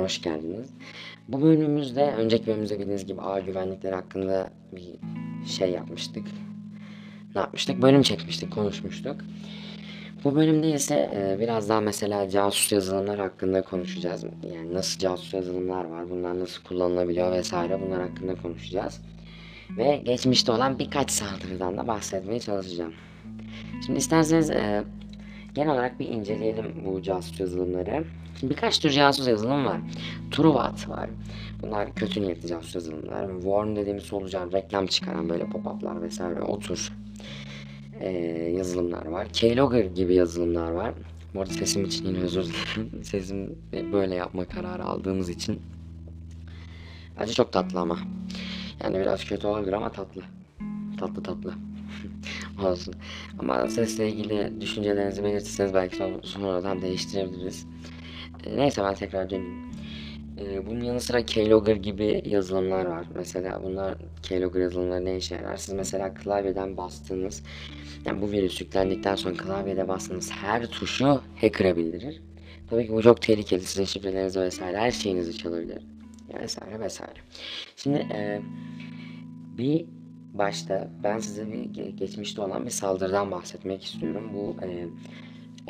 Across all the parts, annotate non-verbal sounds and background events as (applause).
hoş geldiniz. Bu bölümümüzde, önceki bölümümüzde bildiğiniz gibi ağ güvenlikleri hakkında bir şey yapmıştık. Ne yapmıştık? Bölüm çekmiştik, konuşmuştuk. Bu bölümde ise e, biraz daha mesela casus yazılımlar hakkında konuşacağız. Yani nasıl casus yazılımlar var, bunlar nasıl kullanılabiliyor vesaire bunlar hakkında konuşacağız. Ve geçmişte olan birkaç saldırıdan da bahsetmeye çalışacağım. Şimdi isterseniz e, genel olarak bir inceleyelim bu casus yazılımları. Birkaç tür casus yazılım var. Truvat var. Bunlar kötü niyetli casus yazılımlar. Warn dediğimiz solucan reklam çıkaran böyle pop-up'lar vesaire o tür e, yazılımlar var. Keylogger gibi yazılımlar var. Bu arada sesim için yine özür dilerim. (laughs) Sesim böyle yapma kararı aldığımız için. Bence çok tatlı ama. Yani biraz kötü olabilir ama tatlı. Tatlı tatlı. (laughs) Olsun. Ama sesle ilgili düşüncelerinizi belirtirseniz belki son- sonradan değiştirebiliriz. Neyse ben tekrar döneyim. E, bunun yanı sıra Keylogger gibi yazılımlar var. Mesela bunlar Keylogger yazılımları ne işe yarar? Siz mesela klavyeden bastığınız yani bu virüs yüklendikten sonra klavyede bastığınız her tuşu hacker'a bildirir. Tabii ki bu çok tehlikeli. Sizin şifrelerinizi vesaire her şeyinizi çalabilir. Vesaire vesaire. Şimdi e, bir başta ben size bir ge- geçmişte olan bir saldırıdan bahsetmek istiyorum. Bu e,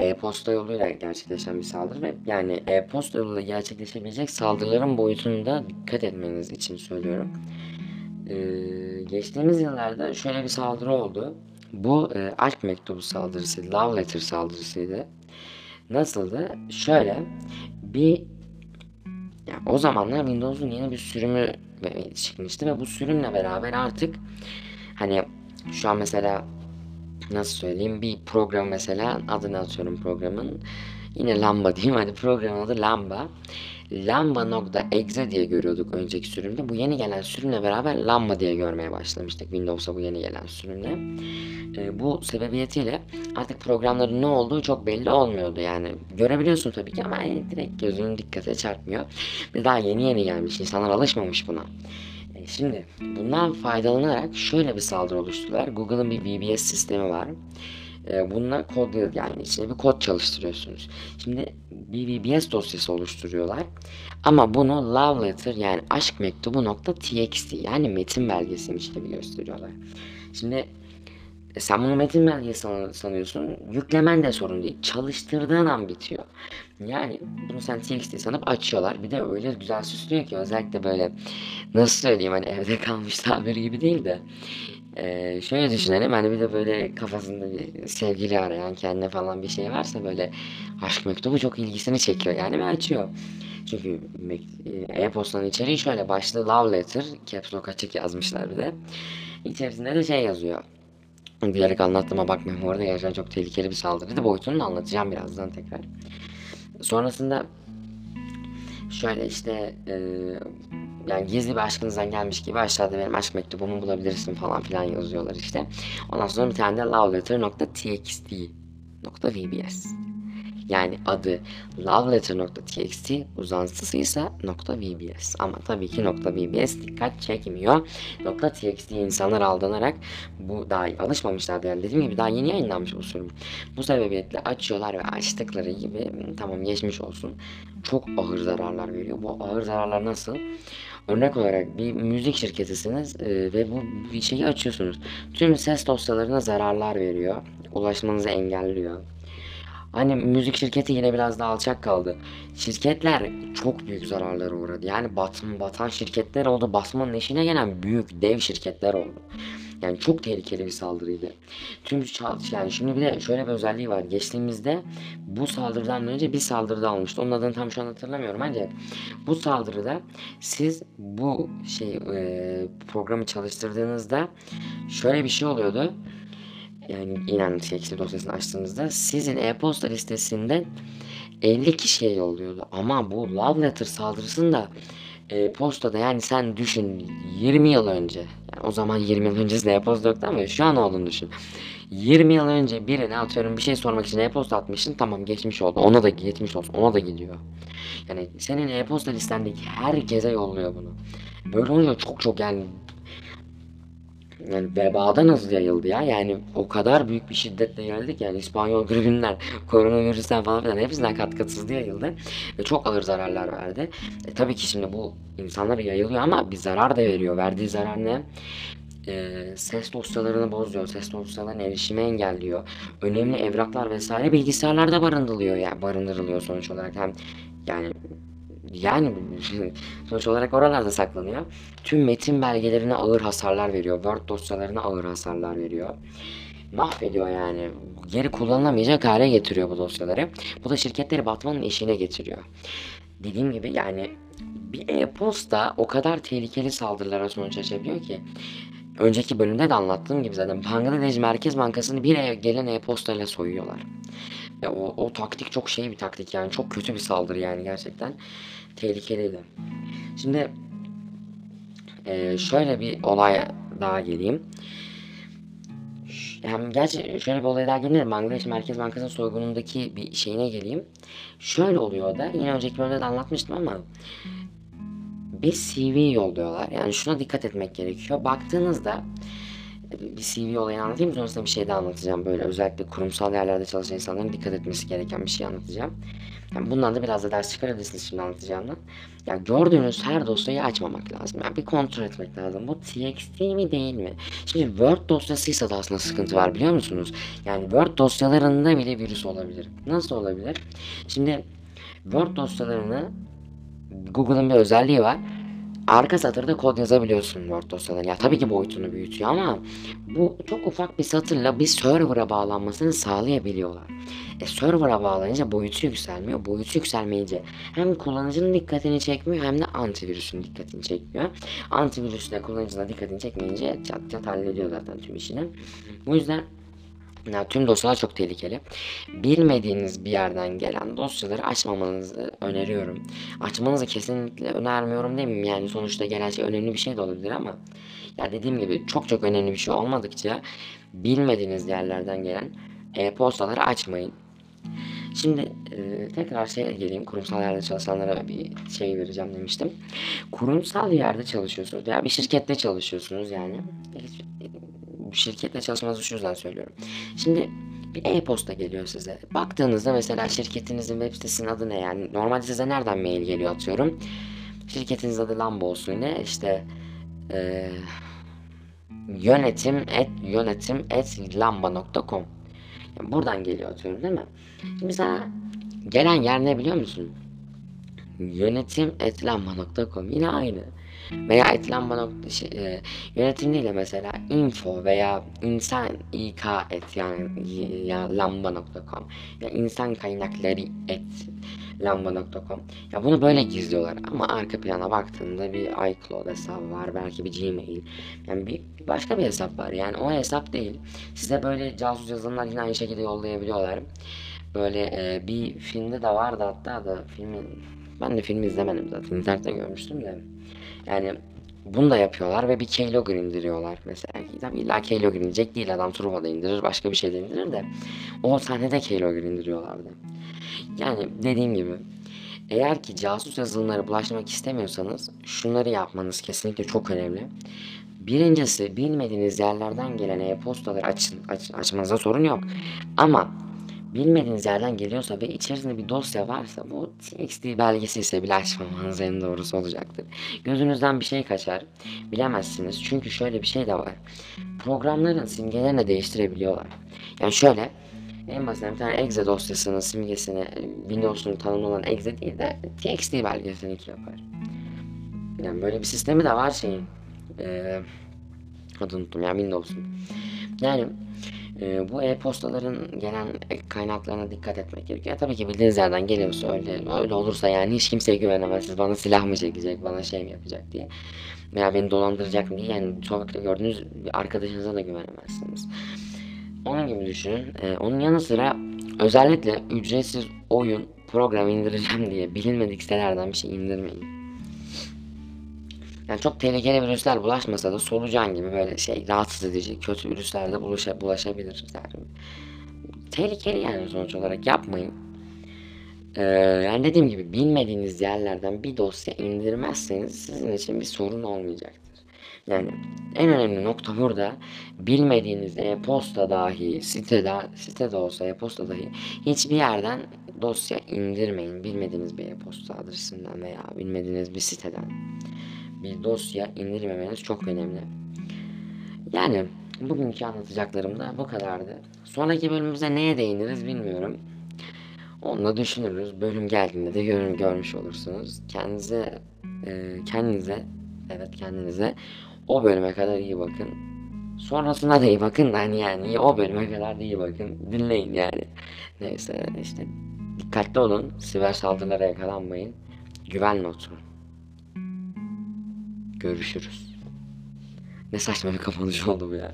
e-posta yoluyla gerçekleşen bir saldırı ve yani e-posta yoluyla gerçekleşebilecek saldırıların boyutunda dikkat etmeniz için söylüyorum. E, geçtiğimiz yıllarda şöyle bir saldırı oldu. Bu e, aşk mektubu saldırısı, love letter saldırısıydı. Nasıldı? Şöyle bir yani o zamanlar Windows'un yeni bir sürümü çıkmıştı ve bu sürümle beraber artık hani şu an mesela nasıl söyleyeyim? Bir program mesela adını atıyorum programın? Yine lamba diyeyim hadi programın adı lamba. Lamba.exe diye görüyorduk önceki sürümde. Bu yeni gelen sürümle beraber lamba diye görmeye başlamıştık. Windows'a bu yeni gelen sürümle. E, bu sebebiyetiyle artık programların ne olduğu çok belli olmuyordu. Yani görebiliyorsun tabii ki ama direkt gözünün dikkate çarpmıyor. Ve daha yeni yeni gelmiş insanlar alışmamış buna Şimdi bundan faydalanarak şöyle bir saldırı oluşturdular. Google'ın bir VBS sistemi var. E, Bununla kod yani içine bir kod çalıştırıyorsunuz. Şimdi bir VBS dosyası oluşturuyorlar. Ama bunu love letter yani aşk mektubu nokta txt yani metin belgesiymiş gibi gösteriyorlar. Şimdi sen bunu metin belgesi san- sanıyorsun. Yüklemen de sorun değil. Çalıştırdığın an bitiyor. Yani bunu sen TXT sanıp açıyorlar. Bir de öyle güzel süslüyor ki özellikle böyle nasıl söyleyeyim hani evde kalmış tabiri gibi değil de eee, şöyle düşünelim hani bir de böyle kafasında bir sevgili arayan kendine falan bir şey varsa böyle aşk mektubu çok ilgisini çekiyor yani ve açıyor. Çünkü e, e-postanın içeriği şöyle başlığı love letter caps lock açık yazmışlar bir de. İçerisinde de şey yazıyor. Diyerek anlattığıma bakmayın bu arada gerçekten çok tehlikeli bir saldırıydı. Boyutunu da anlatacağım birazdan tekrar. Sonrasında şöyle işte e, yani gizli bir aşkınızdan gelmiş gibi aşağıda benim aşk mektubumu bulabilirsin falan filan yazıyorlar işte. Ondan sonra bir tane de loveletter.txt .vbs yani adı loveletter.txt uzantısı ise .vbs ama tabii ki .vbs dikkat çekmiyor. .txt insanlar aldanarak bu daha alışmamışlardı yani dediğim gibi daha yeni yayınlanmış bu sürüm. Bu sebebiyle açıyorlar ve açtıkları gibi tamam geçmiş olsun çok ağır zararlar veriyor. Bu ağır zararlar nasıl? Örnek olarak bir müzik şirketisiniz e, ve bu şeyi açıyorsunuz. Tüm ses dosyalarına zararlar veriyor. Ulaşmanızı engelliyor. Hani müzik şirketi yine biraz daha alçak kaldı. Şirketler çok büyük zararlara uğradı. Yani batan, batan şirketler oldu. Basmanın eşine gelen büyük dev şirketler oldu. Yani çok tehlikeli bir saldırıydı. Tüm yani şimdi bir de şöyle bir özelliği var. Geçtiğimizde bu saldırıdan önce bir saldırı da almıştı. Onun adını tam şu an hatırlamıyorum ancak bu saldırıda siz bu şey e, programı çalıştırdığınızda şöyle bir şey oluyordu. Yani inan TXT dosyasını açtığınızda sizin e-posta listesinde 50 kişiye yolluyordu. Ama bu love letter saldırısında e-postada yani sen düşün 20 yıl önce yani o zaman 20 yıl öncesinde e-posta yoktu ama şu an olduğunu düşün. 20 yıl önce birine atıyorum bir şey sormak için e-posta atmışsın tamam geçmiş oldu ona da geçmiş olsun ona da gidiyor. Yani senin e-posta listendeki herkese yolluyor bunu. Böyle olunca çok çok yani yani vebadan hızlı yayıldı ya. Yani o kadar büyük bir şiddetle yayıldı ki yani İspanyol gribünden, koronavirüsten falan filan hepsinden kat kat hızlı yayıldı. Ve çok ağır zararlar verdi. E, tabii ki şimdi bu insanlara yayılıyor ama bir zarar da veriyor. Verdiği zarar ne? e, ses dosyalarını bozuyor, ses dosyalarına erişimi engelliyor. Önemli evraklar vesaire bilgisayarlarda barındırılıyor yani barındırılıyor sonuç olarak hem yani yani sonuç olarak oralarda saklanıyor. Tüm metin belgelerine ağır hasarlar veriyor. Word dosyalarına ağır hasarlar veriyor. Mahvediyor yani. Geri kullanılamayacak hale getiriyor bu dosyaları. Bu da şirketleri batmanın eşiğine getiriyor. Dediğim gibi yani bir e-posta o kadar tehlikeli saldırılara sonuç açabiliyor ki önceki bölümde de anlattığım gibi zaten Bangladeş Merkez Bankası'nı bir e gelen e-postayla soyuyorlar. Ya o, o taktik çok şey bir taktik yani çok kötü bir saldırı yani gerçekten tehlikeliydi. Şimdi e, şöyle bir olay daha geleyim. Hem gerçi şöyle bir olay daha geleyim Bangladeş Merkez Bankası'nın soygunundaki bir şeyine geleyim. Şöyle oluyor da yine önceki bölümde de anlatmıştım ama bir CV yolluyorlar. Yani şuna dikkat etmek gerekiyor. Baktığınızda bir CV olayını anlatayım sonrasında bir şey daha anlatacağım. Böyle özellikle kurumsal yerlerde çalışan insanların dikkat etmesi gereken bir şey anlatacağım. Yani bundan da biraz da ders çıkarabilirsiniz şimdi anlatacağımdan. Yani gördüğünüz her dosyayı açmamak lazım. Yani bir kontrol etmek lazım. Bu TXT mi değil mi? Şimdi Word dosyasıysa da aslında sıkıntı var biliyor musunuz? Yani Word dosyalarında bile virüs olabilir. Nasıl olabilir? Şimdi Word dosyalarını Google'ın bir özelliği var. Arka satırda kod yazabiliyorsun Word dosyalarına. Ya tabii ki boyutunu büyütüyor ama bu çok ufak bir satırla bir server'a bağlanmasını sağlayabiliyorlar. E server'a bağlanınca boyutu yükselmiyor. Boyutu yükselmeyince hem kullanıcının dikkatini çekmiyor hem de antivirüsün dikkatini çekmiyor. Antivirüs de kullanıcının dikkatini çekmeyince çat çat hallediyor zaten tüm işini. Bu yüzden yani tüm dosyalar çok tehlikeli. Bilmediğiniz bir yerden gelen dosyaları açmamanızı öneriyorum. Açmanızı kesinlikle önermiyorum demeyeyim yani sonuçta gelen şey önemli bir şey de olabilir ama ya dediğim gibi çok çok önemli bir şey olmadıkça bilmediğiniz yerlerden gelen e-postaları açmayın. Şimdi e, tekrar şeye geleyim kurumsal yerde çalışanlara bir şey vereceğim demiştim. Kurumsal yerde çalışıyorsunuz veya bir şirkette çalışıyorsunuz yani. Şirkette çalışmanızı şu yüzden söylüyorum. Şimdi bir e-posta geliyor size. Baktığınızda mesela şirketinizin web sitesinin adı ne yani? Normalde size nereden mail geliyor atıyorum. Şirketiniz adı Lamba olsun ne? İşte e, yönetim et yönetim et lamba.com yani buradan geliyor atıyorum değil mi? Şimdi mesela gelen yer ne biliyor musun? Yönetim etlamba.com yine aynı. Veya etlamba şey, e, yönetim değil mesela info veya insan ik et yani ya lamba.com ya insan kaynakları et lamba.com ya bunu böyle gizliyorlar ama arka plana baktığında bir iCloud hesabı var belki bir Gmail. Yani bir başka bir hesap var. Yani o hesap değil. Size böyle casus yazılımlar yine aynı şekilde yollayabiliyorlar. Böyle e, bir filmde de vardı hatta da filmin ben de filmi izlemedim zaten. İnternette görmüştüm de yani bunu da yapıyorlar ve bir keylogger indiriyorlar mesela. Tabii illa keylogger indirecek değil adam Truva'da indirir başka bir şey de indirir de o sahnede keylogger indiriyorlardı. Yani dediğim gibi eğer ki casus yazılımlara bulaşmak istemiyorsanız şunları yapmanız kesinlikle çok önemli. Birincisi bilmediğiniz yerlerden gelen e-postaları açın, aç, açmanıza sorun yok. Ama bilmediğiniz yerden geliyorsa ve içerisinde bir dosya varsa bu TXT belgesi ise bile açmamanız en doğrusu olacaktır. Gözünüzden bir şey kaçar. Bilemezsiniz. Çünkü şöyle bir şey de var. Programların simgelerini de değiştirebiliyorlar. Yani şöyle en basit bir tane exe dosyasının simgesini Windows'un tanımlı olan exe değil de txt belgesini yapar. Yani böyle bir sistemi de var şeyin. Ee, adını unuttum ya Windows'un. Yani e, bu e-postaların gelen kaynaklarına dikkat etmek gerekiyor. Tabii ki bildiğiniz yerden geliyorsa öyle öyle olursa yani hiç kimseye güvenemezsiniz. Bana silah mı çekecek, bana şey mi yapacak diye. Veya beni dolandıracak mı diye yani sokakta gördüğünüz bir arkadaşınıza da güvenemezsiniz. Onun gibi düşünün. Ee, onun yanı sıra özellikle ücretsiz oyun program indireceğim diye bilinmedik sitelerden bir şey indirmeyin. Yani çok tehlikeli virüsler bulaşmasa da solucan gibi böyle şey rahatsız edici kötü virüsler de bulaşa, bulaşabilir. Yani, tehlikeli yani sonuç olarak yapmayın. Ee, yani dediğim gibi bilmediğiniz yerlerden bir dosya indirmezseniz sizin için bir sorun olmayacaktır. Yani en önemli nokta burada bilmediğiniz e-posta dahi sitede, sitede olsa e-posta dahi hiçbir yerden dosya indirmeyin. Bilmediğiniz bir e-posta adresinden veya bilmediğiniz bir siteden bir dosya indirmemeniz çok önemli. Yani bugünkü anlatacaklarım da bu kadardı. Sonraki bölümümüzde neye değiniriz bilmiyorum. Onu da düşünürüz. Bölüm geldiğinde de görün, görmüş olursunuz. Kendinize e, kendinize evet kendinize o bölüme kadar iyi bakın. Sonrasında da iyi bakın da hani yani o bölüme kadar da iyi bakın. Dinleyin yani. Neyse işte dikkatli olun. Siber saldırılara yakalanmayın. Güvenle oturun. Görüşürüz. Ne saçma bir kapanış oldu bu ya.